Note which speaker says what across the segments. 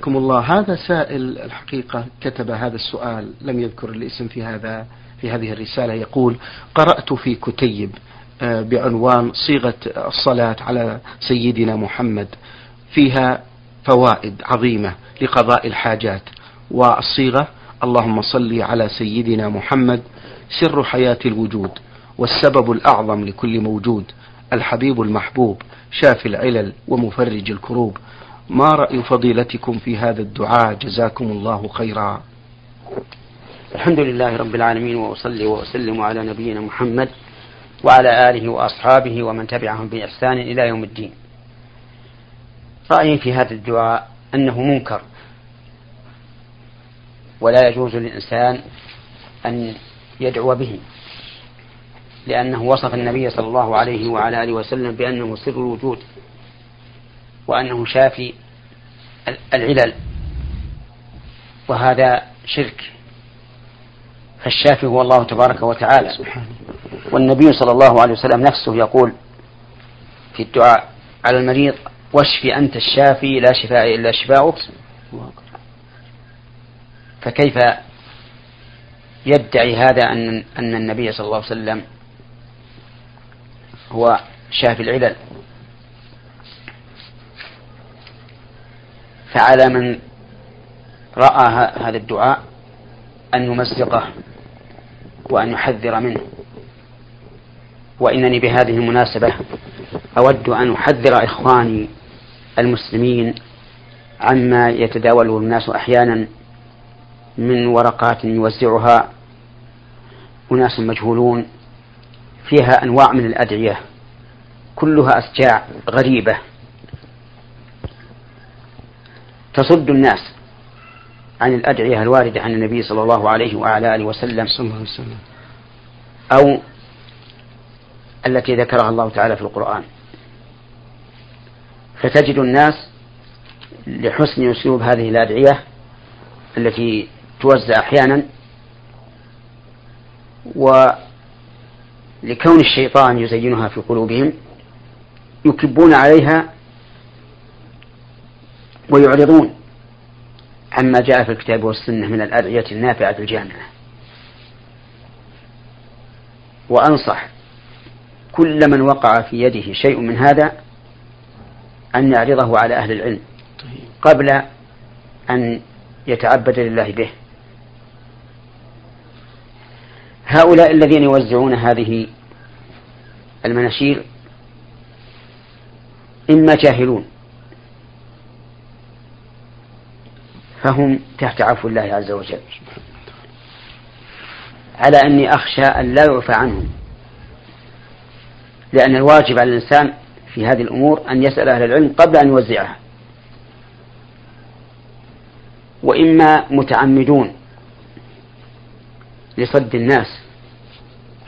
Speaker 1: حياكم الله هذا سائل الحقيقة كتب هذا السؤال لم يذكر الاسم في هذا في هذه الرسالة. يقول قرأت في كتيب آه، بعنوان صيغة الصلاة على سيدنا محمد فيها فوائد عظيمة لقضاء الحاجات والصيغة اللهم صل على سيدنا محمد سر حياة الوجود والسبب الأعظم لكل موجود الحبيب المحبوب شافي العلل ومفرج الكروب ما رأي فضيلتكم في هذا الدعاء؟ جزاكم الله خيرا.
Speaker 2: الحمد لله رب العالمين وأصلي وأسلم على نبينا محمد وعلى آله وأصحابه ومن تبعهم بإحسان إلى يوم الدين. رأيي في هذا الدعاء أنه منكر ولا يجوز للإنسان أن يدعو به لأنه وصف النبي صلى الله عليه وعلى آله وسلم بأنه سر الوجود. وأنه شافي العلل وهذا شرك. فالشافي هو الله تبارك وتعالى. والنبي صلى الله عليه وسلم نفسه يقول في الدعاء على المريض واشف أنت الشافي لا شفاء إلا شفاؤك. فكيف يدعي هذا أن أن النبي صلى الله عليه وسلم هو شافي العلل؟ فعلى من رأى هذا الدعاء أن يمزقه وأن يحذر منه. وإنني بهذه المناسبة أود أن أحذر إخواني المسلمين عما يتداوله الناس أحيانا من ورقات يوزعها أناس مجهولون فيها أنواع من الأدعية كلها أشجاع غريبة. تصد الناس عن الأدعية الواردة عن النبي صلى الله عليه وعلى آله وسلم صلى الله عليه وسلم. أو التي ذكرها الله تعالى في القرآن. فتجد الناس لحسن أسلوب هذه الأدعية التي توزع أحيانا ولكون الشيطان يزينها في قلوبهم يكبون عليها ويعرضون. عما جاء في الكتاب والسنة من الأدعية النافعة الجامعة. وأنصح كل من وقع في يده شيء من هذا أن يعرضه على أهل العلم قبل أن يتعبد لله به. هؤلاء الذين يوزعون هذه المناشير إما جاهلون فهم تحت عفو الله عز وجل. على أني أخشى أن لا يعفى عنهم. لأن الواجب على الإنسان في هذه الأمور أن يسأل أهل العلم قبل أن يوزعها. وإما متعمدون لصد الناس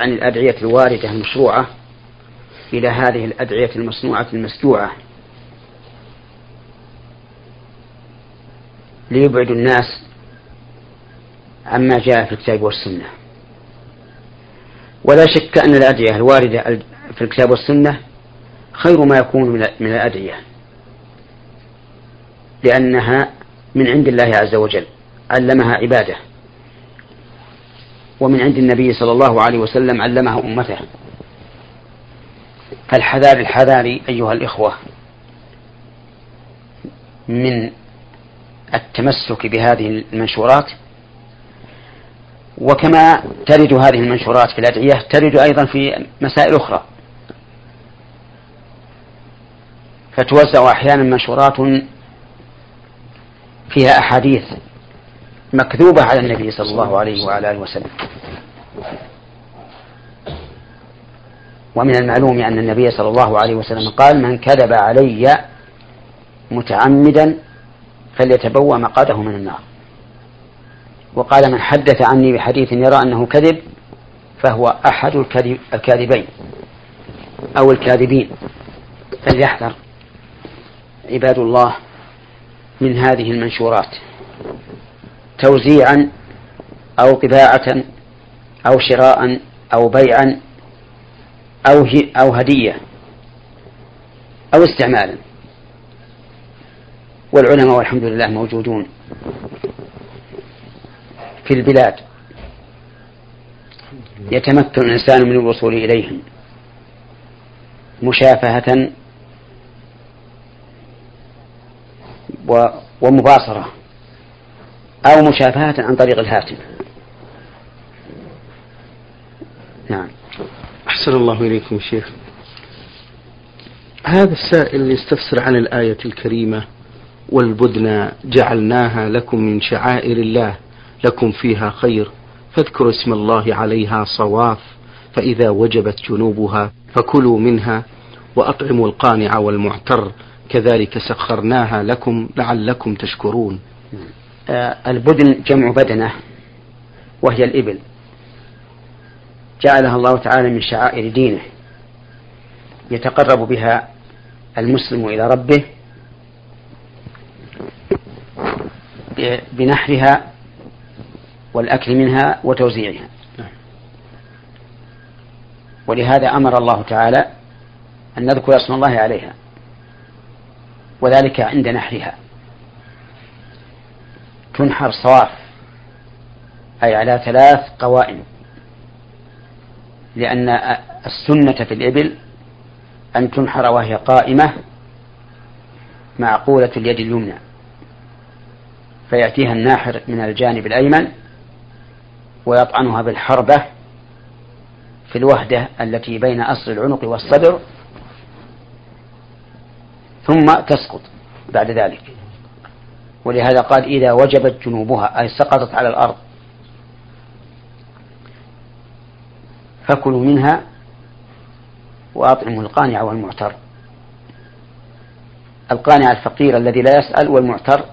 Speaker 2: عن الأدعية الواردة المشروعة إلى هذه الأدعية المصنوعة المسجوعة. ليبعد الناس عما جاء في الكتاب والسنة. ولا شك أن الأدعية الواردة في الكتاب والسنة خير ما يكون من الأدعية لأنها من عند الله عز وجل علمها عباده. ومن عند النبي صلى الله عليه وسلم علمها أمته. فالحذار الحذار أيها الإخوة من التمسك بهذه المنشورات وكما ترد هذه المنشورات في الأدعية ترد أيضا في مسائل أخرى. فتوزع أحيانا منشورات فيها أحاديث مكذوبة على النبي صلى الله عليه وعلى آله وسلم. ومن المعلوم أن النبي صلى الله عليه وسلم قال من كذب علي متعمدا فليتبوأ مقاده من النار. وقال من حدث عني بحديث يرى أنه كذب فهو أحد الكاذبين أو الكاذبين. فليحذر عباد الله من هذه المنشورات. توزيعا أو طباعة أو شراء أو بيعا أو أو هدية أو استعمالا. والعلماء والحمد لله موجودون في البلاد. يتمكن الإنسان من الوصول إليهم مشافهة ومباصرة أو مشافهة عن طريق الهاتف.
Speaker 1: نعم. أحسن الله إليكم شيخ. هذا السائل يستفسر عن الآية الكريمة والبدن جعلناها لكم من شعائر الله لكم فيها خير فاذكروا اسم الله عليها صواف فإذا وجبت جنوبها فكلوا منها وأطعموا القانع والمعتر كذلك سخرناها لكم لعلكم تشكرون.
Speaker 2: آه، البدن جمع بدنة وهي الإبل. جعلها الله تعالى من شعائر دينه يتقرب بها المسلم إلى ربه بنحرها والأكل منها وتوزيعها. ولهذا أمر الله تعالى أن نذكر اسم الله عليها وذلك عند نحرها. تنحر صواف أي على ثلاث قوائم. لأن السنة في الإبل أن تنحر وهي قائمة معقولة اليد اليمنى. فيأتيها الناحر من الجانب الأيمن ويطعنها بالحربة في الوهدة التي بين أصل العنق والصدر ثم تسقط بعد ذلك. ولهذا قال إذا وجبت جنوبها أي سقطت على الأرض فكلوا منها وأطعموا القانع والمعتر. القانع الفقير الذي لا يسأل والمعتر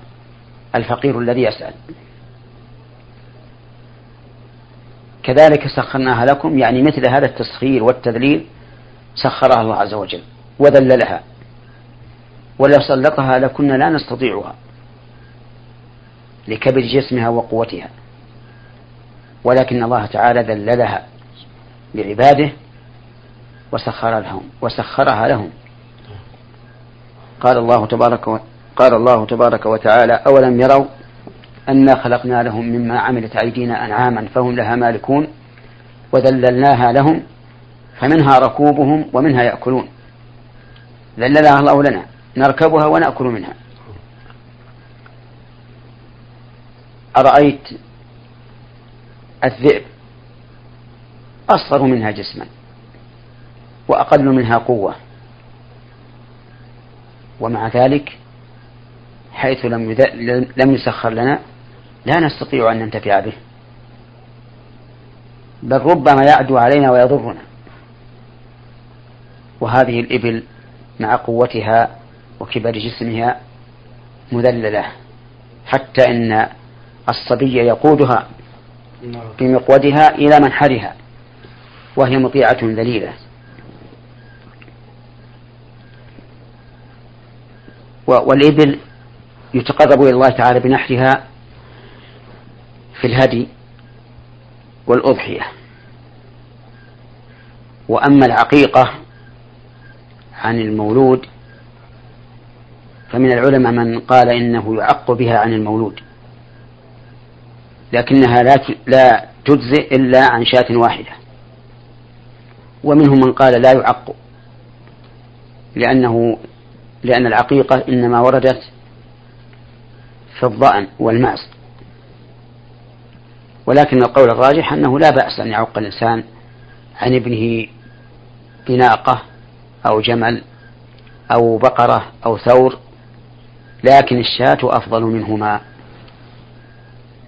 Speaker 2: الفقير الذي يسأل. كذلك سخرناها لكم يعني مثل هذا التسخير والتذليل سخرها الله عز وجل وذللها ولو سلطها لكنا لا نستطيعها لكبر جسمها وقوتها. ولكن الله تعالى ذللها لعباده وسخر لهم وسخرها لهم. قال الله تبارك و... قال الله تبارك وتعالى أولم يروا أنا خلقنا لهم مما عملت أيدينا أنعاما فهم لها مالكون وذللناها لهم فمنها ركوبهم ومنها يأكلون. ذللها الله لنا نركبها ونأكل منها. أرأيت الذئب أصغر منها جسما وأقل منها قوة ومع ذلك حيث لم لم يسخر لنا لا نستطيع أن ننتفع به. بل ربما يعدو علينا ويضرنا. وهذه الإبل مع قوتها وكبر جسمها مذللة. حتى إن الصبي يقودها بمقودها إلى منحرها وهي مطيعة ذليلة. والإبل يتقرب إلى الله تعالى بنحرها في الهدي والأضحية. وأما العقيقة عن المولود فمن العلماء من قال إنه يعق بها عن المولود لكنها لا لا تجزئ إلا عن شاة واحدة. ومنهم من قال لا يعق لأنه لأن العقيقة إنما وردت في الضأن والمعز ولكن القول الراجح أنه لا بأس أن يعق الإنسان عن ابنه بناقة أو جمل أو بقرة أو ثور لكن الشاة أفضل منهما.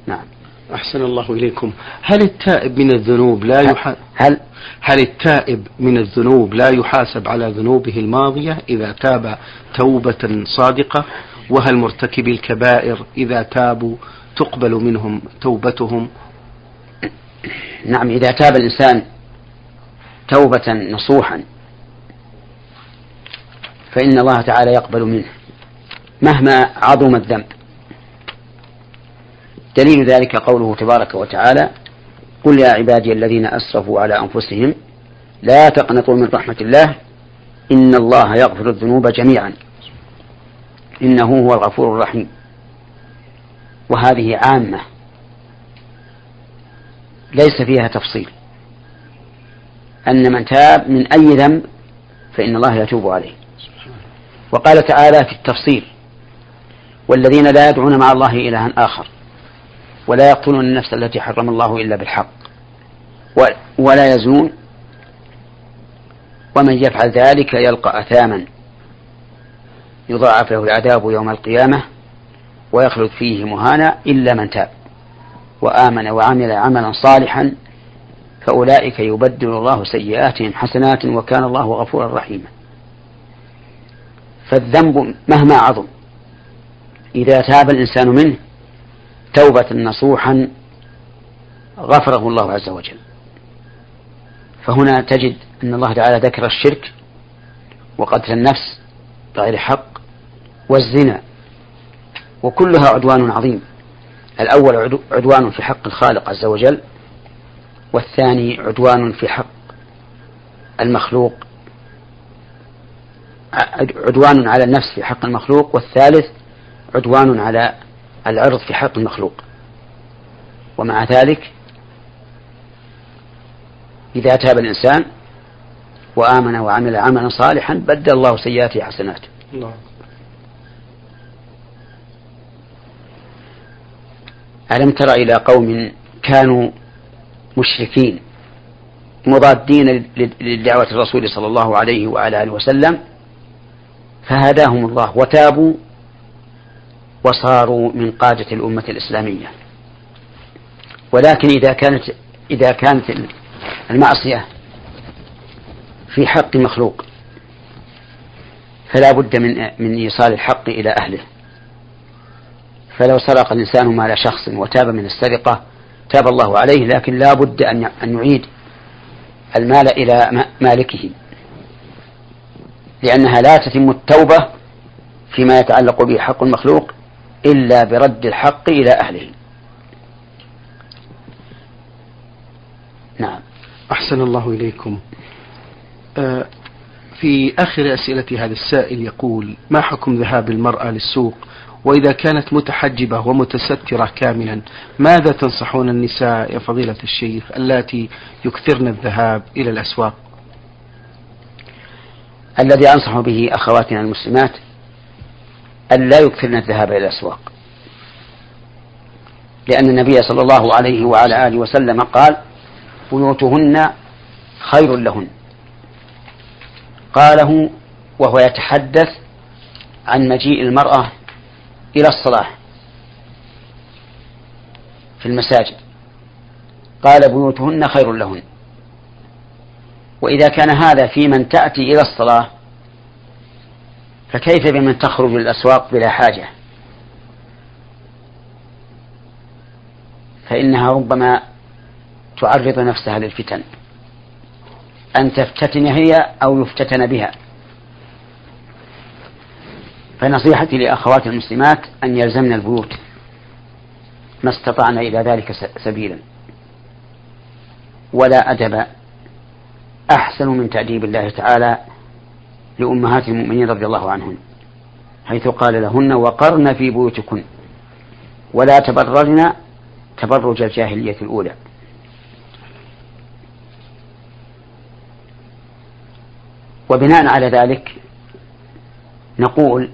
Speaker 1: نعم. أحسن الله إليكم. هل التائب من الذنوب لا يحاسب هل هل التائب من الذنوب لا يحاسب على ذنوبه الماضية إذا تاب توبة صادقة؟ وهل مرتكبي الكبائر إذا تابوا تقبل منهم توبتهم؟
Speaker 2: نعم إذا تاب الإنسان توبة نصوحا فإن الله تعالى يقبل منه مهما عظم الذنب. دليل ذلك قوله تبارك وتعالى قل يا عبادي الذين أسرفوا على أنفسهم لا تقنطوا من رحمة الله إن الله يغفر الذنوب جميعا. إنه هو الغفور الرحيم. وهذه عامة ليس فيها تفصيل. أن من تاب من أي ذنب فإن الله يتوب عليه. وقال تعالى في التفصيل والذين لا يدعون مع الله إلها آخر ولا يقتلون النفس التي حرم الله إلا بالحق ولا يزنون. ومن يفعل ذلك يلقى أثاما. يضاعف له العذاب يوم القيامة ويخلد فيه مهانا إلا من تاب. وآمن وعمل عملا صالحا فأولئك يبدل الله سيئاتهم حسنات وكان الله غفورا رحيما. فالذنب مهما عظم إذا تاب الإنسان منه توبة نصوحا غفره الله عز وجل. فهنا تجد أن الله تعالى ذكر الشرك وقتل النفس بغير حق والزنا. وكلها عدوان عظيم. الأول عدوان في حق الخالق عز وجل والثاني عدوان في حق المخلوق. عدوان على النفس في حق المخلوق والثالث عدوان على العرض في حق المخلوق. ومع ذلك إذا تاب الإنسان وآمن وعمل عملا صالحا بدل الله سيئاته حسنات الله. ألم تر إلى قوم كانوا مشركين مضادين لدعوة الرسول صلى الله عليه وعلى آله وسلم فهداهم الله وتابوا وصاروا من قادة الأمة الإسلامية. ولكن إذا كانت إذا كانت المعصية في حق مخلوق فلا بد من من إيصال الحق إلى أهله. فلو سرق الإنسان مال شخص وتاب من السرقة تاب الله عليه لكن لا بد أن يعيد المال إلى مالكه. لأنها لا تتم التوبة فيما يتعلق به حق المخلوق إلا برد الحق إلى أهله.
Speaker 1: نعم. أحسن الله إليكم. آه، في آخر أسئلة هذا السائل يقول ما حكم ذهاب المرأة للسوق وإذا كانت متحجبة ومتسترة كاملا ماذا تنصحون النساء يا فضيلة الشيخ اللاتي يكثرن الذهاب إلى الأسواق؟
Speaker 2: الذي أنصح به أخواتنا المسلمات أن لا يكثرن الذهاب إلى الأسواق. لأن النبي صلى الله عليه وعلى آله وسلم قال بيوتهن خير لهن. قاله وهو يتحدث عن مجيء المرأة إلى الصلاة في المساجد. قال بيوتهن خير لهن. وإذا كان هذا في من تأتي إلى الصلاة فكيف بمن تخرج للأسواق بلا حاجة؟ فإنها ربما تعرض نفسها للفتن. أن تفتتن هي أو يفتتن بها. فنصيحتي لأخوات المسلمات أن يلزمن البيوت ما استطعن إلى ذلك سبيلا. ولا أدب أحسن من تأديب الله تعالى لأمهات المؤمنين رضي الله عنهن حيث قال لهن وقرن في بيوتكن ولا تبررن تبرج الجاهلية الأولى. وبناء على ذلك نقول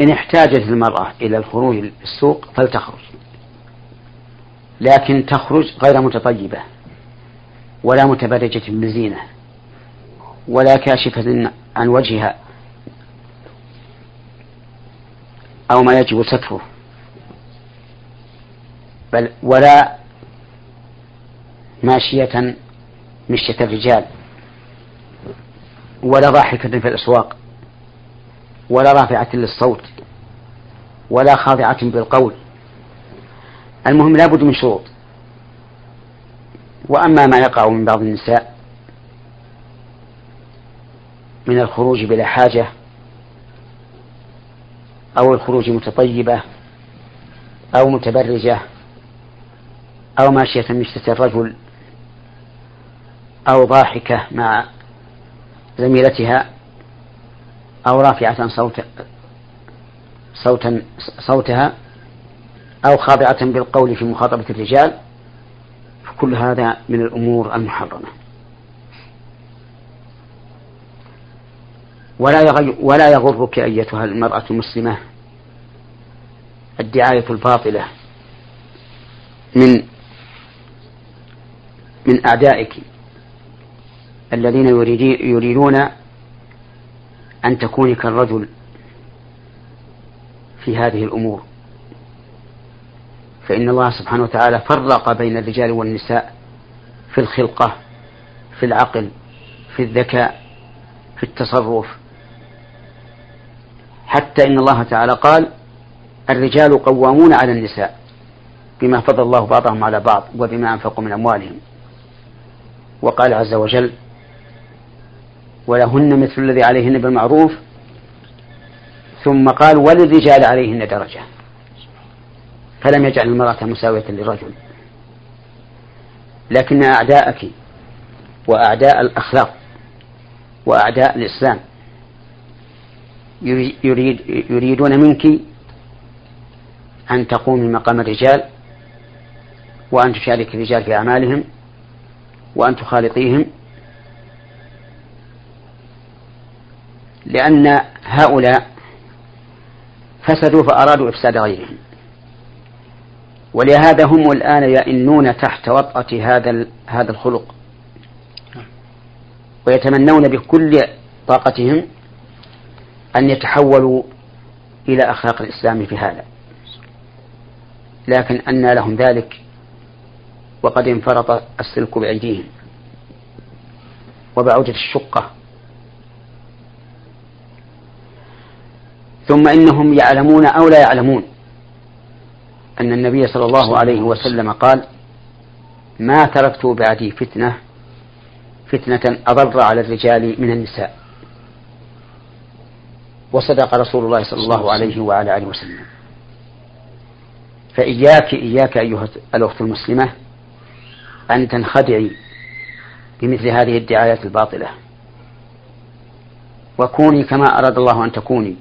Speaker 2: إن احتاجت المرأة إلى الخروج للسوق فلتخرج. لكن تخرج غير متطيبة ولا متبرجة بزينة ولا كاشفة عن وجهها أو ما يجب ستره. بل ولا ماشية مشية الرجال ولا ضاحكة في الأسواق. ولا رافعة للصوت ولا خاضعة بالقول. المهم لا بد من شروط. وأما ما يقع من بعض النساء من الخروج بلا حاجة أو الخروج متطيبة أو متبرجة أو ماشية مشتة الرجل أو ضاحكة مع زميلتها أو رافعة صوت صوتا صوتها أو خاضعة بالقول في مخاطبة الرجال فكل هذا من الأمور المحرمة. ولا ولا يغرك أيتها المرأة المسلمة الدعاية الباطلة من من أعدائك الذين يريدون أن تكوني كالرجل في هذه الأمور. فإن الله سبحانه وتعالى فرق بين الرجال والنساء في الخلقة في العقل في الذكاء في التصرف. حتى إن الله تعالى قال الرجال قوامون على النساء بما فضل الله بعضهم على بعض وبما أنفقوا من أموالهم. وقال عز وجل ولهن مثل الذي عليهن بالمعروف. ثم قال وللرجال عليهن درجة. فلم يجعل المرأة مساوية للرجل. لكن أعداءك وأعداء الأخلاق وأعداء الإسلام يريد يريدون منك أن تقومي مقام الرجال وأن تشارك الرجال في أعمالهم وأن تخالطيهم لأن هؤلاء فسدوا فأرادوا إفساد غيرهم. ولهذا هم الآن يئنون تحت وطأة هذا هذا الخلق. ويتمنون بكل طاقتهم أن يتحولوا إلى أخلاق الإسلام في هذا. لكن أنى لهم ذلك وقد انفرط السلك بأيديهم. وبعودة الشقة ثم إنهم يعلمون أو لا يعلمون. أن النبي صلى الله عليه وسلم قال ما تركت بعدي فتنة فتنة أضر على الرجال من النساء. وصدق رسول الله صلى الله عليه وعلى آله وسلم. فإياك إياك أيها الأخت المسلمة أن تنخدعي بمثل هذه الدعايات الباطلة. وكوني كما أراد الله أن تكوني.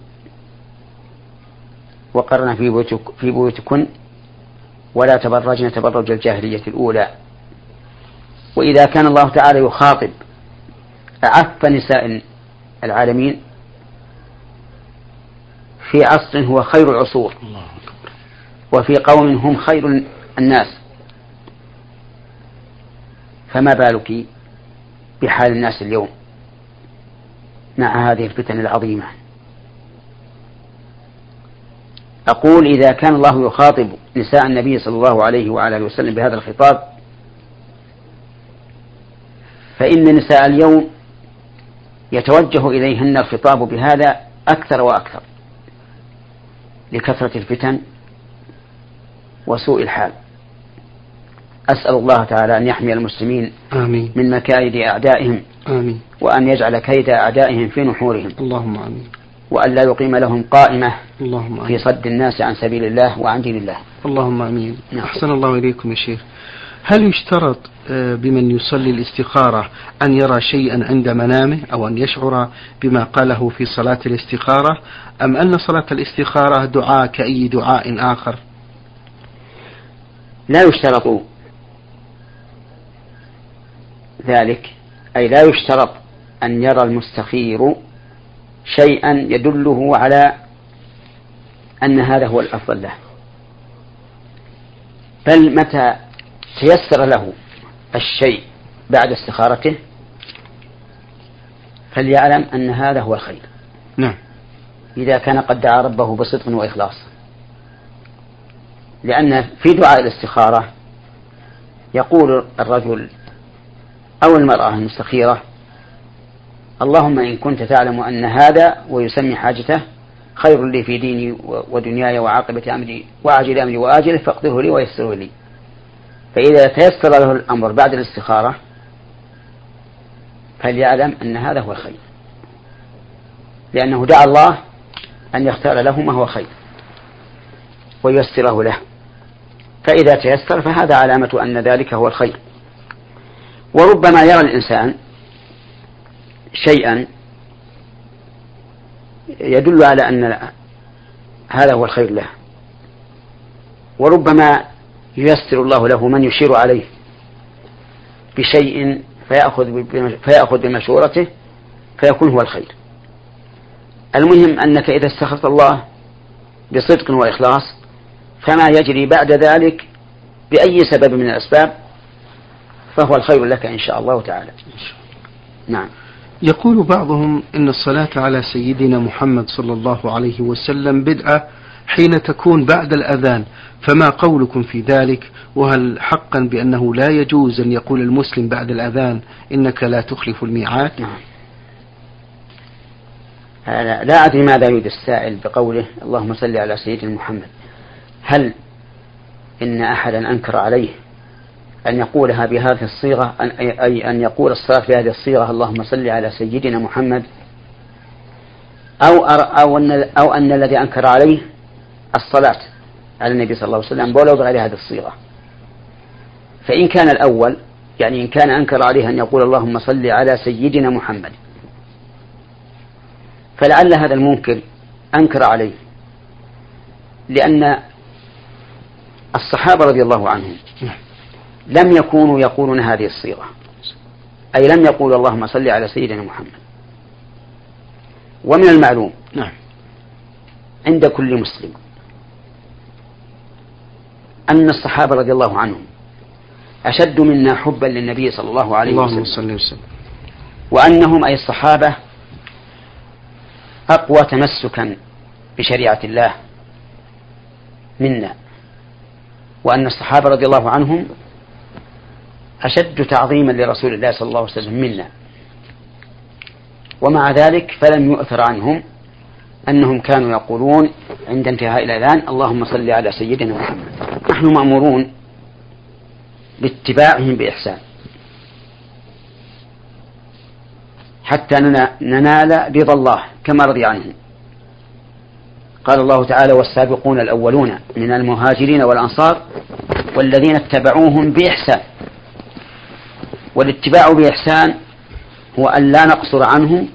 Speaker 2: وقرن في في بيوتكن. ولا تبرجن تبرج الجاهلية الأولى. وإذا كان الله تعالى يخاطب أعف نساء العالمين في عصر هو خير العصور. وفي قوم هم خير الناس. فما بالك بحال الناس اليوم مع هذه الفتن العظيمة؟ أقول إذا كان الله يخاطب نساء النبي صلى الله عليه وعلى آله وسلم بهذا الخطاب فإن نساء اليوم يتوجه إليهن الخطاب بهذا أكثر وأكثر لكثرة الفتن وسوء الحال. أسأل الله تعالى أن يحمي المسلمين
Speaker 1: آمين.
Speaker 2: من مكائد أعدائهم
Speaker 1: آمين.
Speaker 2: وأن يجعل كيد أعدائهم في نحورهم.
Speaker 1: اللهم آمين.
Speaker 2: وأن لا يقيم لهم قائمة
Speaker 1: اللهم آمين.
Speaker 2: في صد الناس عن سبيل الله وعن دين الله.
Speaker 1: اللهم آمين.
Speaker 2: نعم.
Speaker 1: أحسن الله إليكم يا شيخ. هل يشترط آه، بمن يصلي الاستخارة أن يرى شيئا عند منامه أو أن يشعر بما قاله في صلاة الاستخارة أم أن صلاة الاستخارة دعاء كأي دعاء آخر؟
Speaker 2: لا يشترط ذلك. أي لا يشترط أن يرى المستخير شيئا يدله على أن هذا هو الأفضل له. بل متى تيسر له الشيء بعد استخارته؟ فليعلم أن هذا هو الخير.
Speaker 1: نعم.
Speaker 2: إذا كان قد دعا ربه بصدق وإخلاص. لأن في دعاء الاستخارة يقول الرجل أو المرأة المستخيرة اللهم إن كنت تعلم أن هذا ويسمي حاجته خير لي في ديني ودنياي وعاقبة أمري وعاجل أمري وآجله فاقدره لي ويسره لي. فإذا تيسر له الأمر بعد الاستخارة فليعلم أن هذا هو الخير. لأنه دعا الله أن يختار له ما هو خير وييسره له. فإذا تيسر فهذا علامة أن ذلك هو الخير. وربما يرى الإنسان شيئا يدل على أن هذا هو الخير له وربما ييسر الله له من يشير عليه بشيء فيأخذ فيأخذ بمشورته فيكون هو الخير. المهم أنك إذا استخرت الله بصدق وإخلاص فما يجري بعد ذلك بأي سبب من الأسباب فهو الخير لك إن شاء الله تعالى. نعم.
Speaker 1: يقول بعضهم إن الصلاة على سيدنا محمد صلى الله عليه وسلم بدعة حين تكون بعد الأذان فما قولكم في ذلك؟ وهل حقا بأنه لا يجوز أن يقول المسلم بعد الأذان إنك لا تخلف الميعاد؟
Speaker 2: نعم. لا أدري ماذا يريد السائل بقوله اللهم صل على سيدنا محمد. هل إن أحدا أنكر عليه أن يقولها بهذه الصيغة أي أن يقول الصلاة بهذه الصيغة اللهم صل على سيدنا محمد أو أو أن أو أن الذي أنكر عليه الصلاة على النبي صلى الله عليه وسلم ولو بغير هذه الصيغة. فإن كان الأول يعني إن كان أنكر عليه أن يقول اللهم صل على سيدنا محمد فلعل هذا المنكر أنكر عليه. لأن الصحابة رضي الله عنهم لم يكونوا يقولون هذه الصيغة. أي لم يقولوا اللهم صل على سيدنا محمد. ومن المعلوم
Speaker 1: نعم.
Speaker 2: عند كل مسلم أن الصحابة رضي الله عنهم أشد منا حبا للنبي صلى الله عليه
Speaker 1: اللهم
Speaker 2: وسلم.
Speaker 1: وسلم.
Speaker 2: وأنهم أي الصحابة أقوى تمسكا بشريعة الله منا. وأن الصحابة رضي الله عنهم أشد تعظيما لرسول الله صلى الله عليه وسلم منا. ومع ذلك فلم يؤثر عنهم أنهم كانوا يقولون عند انتهاء الأذان اللهم صل على سيدنا محمد. نحن مأمورون باتباعهم بإحسان. حتى ننال رضا الله كما رضي عنهم. قال الله تعالى والسابقون الأولون من المهاجرين والأنصار والذين اتبعوهم بإحسان. والاتباع بإحسان هو أن لا نقصر عنهم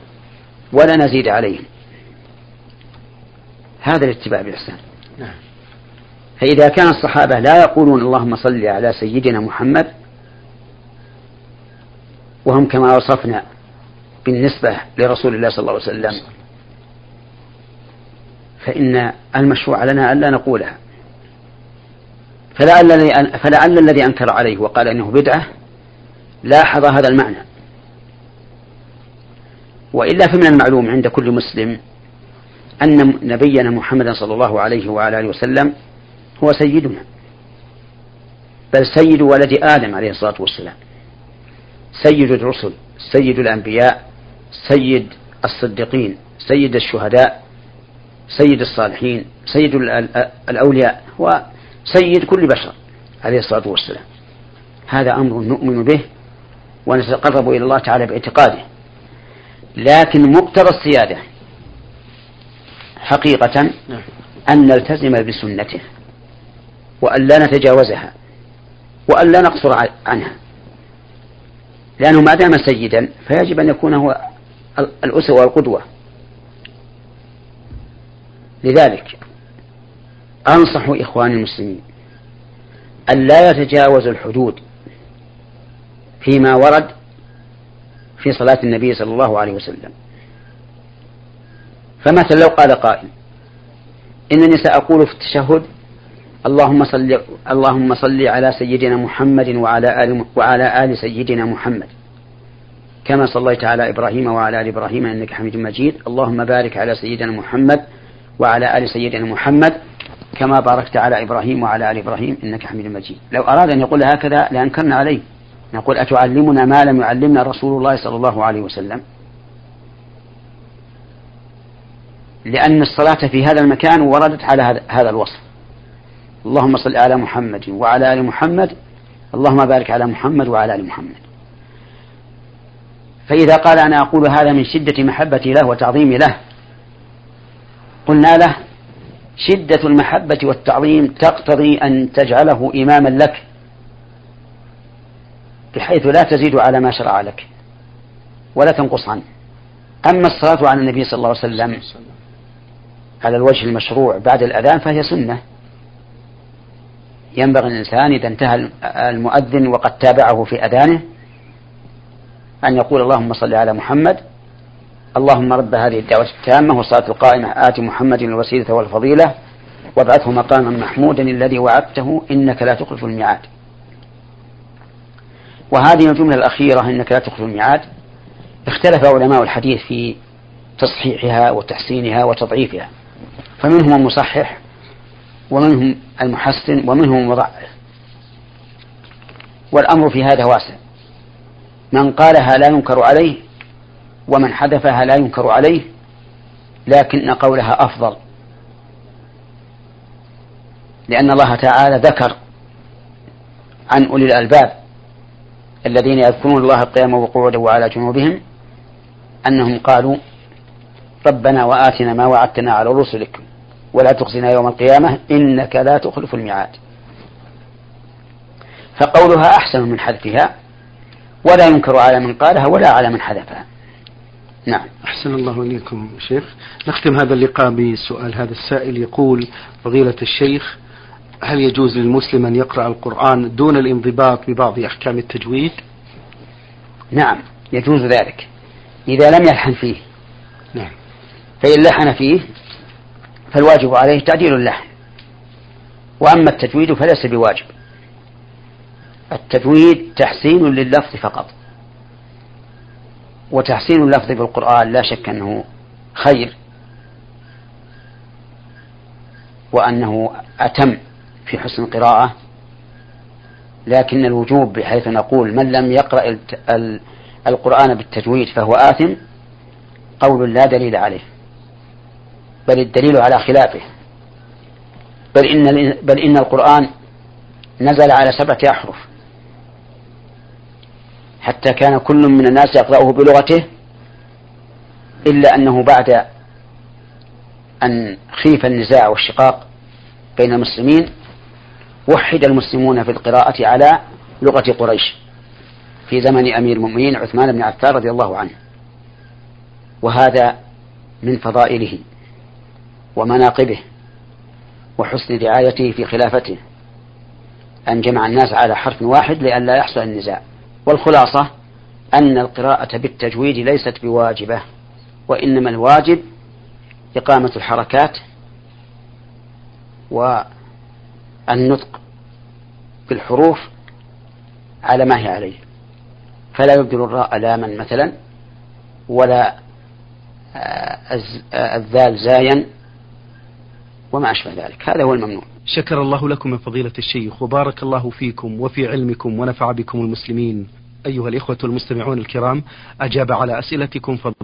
Speaker 2: ولا نزيد عليهم هذا الاتباع بإحسان.
Speaker 1: نعم.
Speaker 2: فإذا كان الصحابة لا يقولون اللهم صل على سيدنا محمد وهم كما وصفنا بالنسبة لرسول الله صلى الله عليه وسلم فإن المشروع لنا ألا نقولها. فلعل الذي فلعل الذي أنكر عليه وقال إنه بدعة لاحظ هذا المعنى. وإلا فمن المعلوم عند كل مسلم أن نبينا محمدا صلى الله عليه وعلى آله وسلم هو سيدنا. بل سيد ولد آدم عليه الصلاة والسلام. سيد الرسل سيد الأنبياء سيد الصديقين سيد الشهداء سيد الصالحين سيد الأولياء وسيد كل بشر عليه الصلاة والسلام. هذا أمر نؤمن به ونتقرب إلى الله تعالى باعتقاده. لكن مقتضى السيادة حقيقة
Speaker 1: نعم.
Speaker 2: أن نلتزم بسنته وأن لا نتجاوزها وأن لا نقصر عنها. لأنه ما دام سيدا فيجب أن يكون هو الأسوة والقدوة. لذلك أنصح إخواني المسلمين أن لا يتجاوزوا الحدود فيما ورد في صلاة النبي صلى الله عليه وسلم. فمثلا لو قال قائل إنني سأقول في التشهد اللهم صل اللهم صل على سيدنا محمد وعلى آل وعلى آل سيدنا محمد. كما صليت على إبراهيم وعلى آل إبراهيم إنك حميد مجيد. اللهم بارك على سيدنا محمد وعلى آل سيدنا محمد كما باركت على إبراهيم وعلى آل إبراهيم إنك حميد مجيد. لو أراد أن يقول هكذا لأنكرنا عليه. نقول أتعلمنا ما لم يعلمنا رسول الله صلى الله عليه وسلم؟ لأن الصلاة في هذا المكان وردت على هذا الوصف. اللهم صل على محمد وعلى آل محمد اللهم بارك على محمد وعلى آل محمد. فإذا قال أنا أقول هذا من شدة محبتي له وتعظيمي له قلنا له شدة المحبة والتعظيم تقتضي أن تجعله إماما لك. بحيث لا تزيد على ما شرع لك ولا تنقص عنه. أما الصلاة على النبي صلى الله عليه وسلم على الوجه المشروع بعد الأذان فهي سنة. ينبغي الإنسان إذا انتهى المؤذن وقد تابعه في أذانه أن يقول اللهم صل على محمد اللهم رب هذه الدعوة التامة والصلاة القائمة آت محمد الوسيلة والفضيلة وابعثه مقاما محمودا الذي وعدته إنك لا تخلف الميعاد. وهذه الجملة الأخيرة إنك لا تخلف الميعاد. اختلف علماء الحديث في تصحيحها وتحسينها وتضعيفها. فمنهم المصحح ومنهم المحسن ومنهم المضعف والأمر في هذا واسع. من قالها لا ينكر عليه ومن حذفها لا ينكر عليه لكن قولها أفضل. لأن الله تعالى ذكر عن أولي الألباب. الذين يذكرون الله قياما وقعودا وعلى جنوبهم أنهم قالوا ربنا وآتنا ما وعدتنا على رسلك ولا تخزنا يوم القيامة إنك لا تخلف الميعاد. فقولها أحسن من حذفها ولا ينكر على من قالها ولا على من حذفها. نعم.
Speaker 1: أحسن الله إليكم شيخ. نختم هذا اللقاء بسؤال. هذا السائل يقول فضيلة الشيخ هل يجوز للمسلم أن يقرأ القرآن دون الانضباط ببعض أحكام التجويد؟
Speaker 2: نعم يجوز ذلك إذا لم يلحن فيه.
Speaker 1: نعم.
Speaker 2: فإن لحن فيه فالواجب عليه تعديل اللحن. وأما التجويد فليس بواجب. التجويد تحسين لللفظ فقط. وتحسين اللفظ بالقرآن لا شك أنه خير وأنه أتم في حسن القراءة لكن الوجوب بحيث نقول من لم يقرأ القرآن بالتجويد فهو آثم قول لا دليل عليه بل الدليل على خلافه. بل إن بل إن القرآن نزل على سبعة أحرف حتى كان كل من الناس يقرأه بلغته إلا أنه بعد أن خيف النزاع والشقاق بين المسلمين وحد المسلمون في القراءة على لغة قريش. في زمن أمير المؤمنين عثمان بن عفان رضي الله عنه. وهذا من فضائله ومناقبه وحسن رعايته في خلافته. أن جمع الناس على حرف واحد لئلا يحصل النزاع. والخلاصة أن القراءة بالتجويد ليست بواجبة وإنما الواجب إقامة الحركات والنطق بالحروف على ما هي عليه. فلا يبدل الراء لاما مثلا ولا آه، آه، الذال زايا وما أشبه ذلك. هذا هو الممنوع.
Speaker 1: شكر الله لكم من فضيلة الشيخ وبارك الله فيكم وفي علمكم ونفع بكم المسلمين. أيها الإخوة المستمعون الكرام أجاب على أسئلتكم فضل